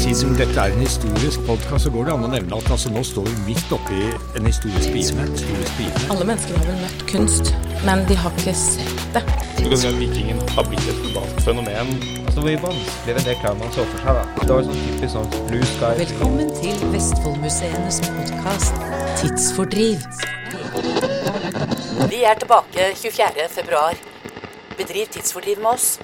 Siden dette er en historisk podkast, så går det an å nevne at altså, nå står vi midt oppi en historisk begivenhet. Alle mennesker har vel møtt kunst, men de har ikke sett det. Du kan si at vikingen har blitt et globalt fenomen. Altså, hvor vanskeligere det klarer man så for seg, da. Det var sånn typisk sånn blue sky. Velkommen til Vestfoldmuseenes podkast Tidsfordriv. Vi er tilbake 24. februar. Bedriv tidsfordriv med oss.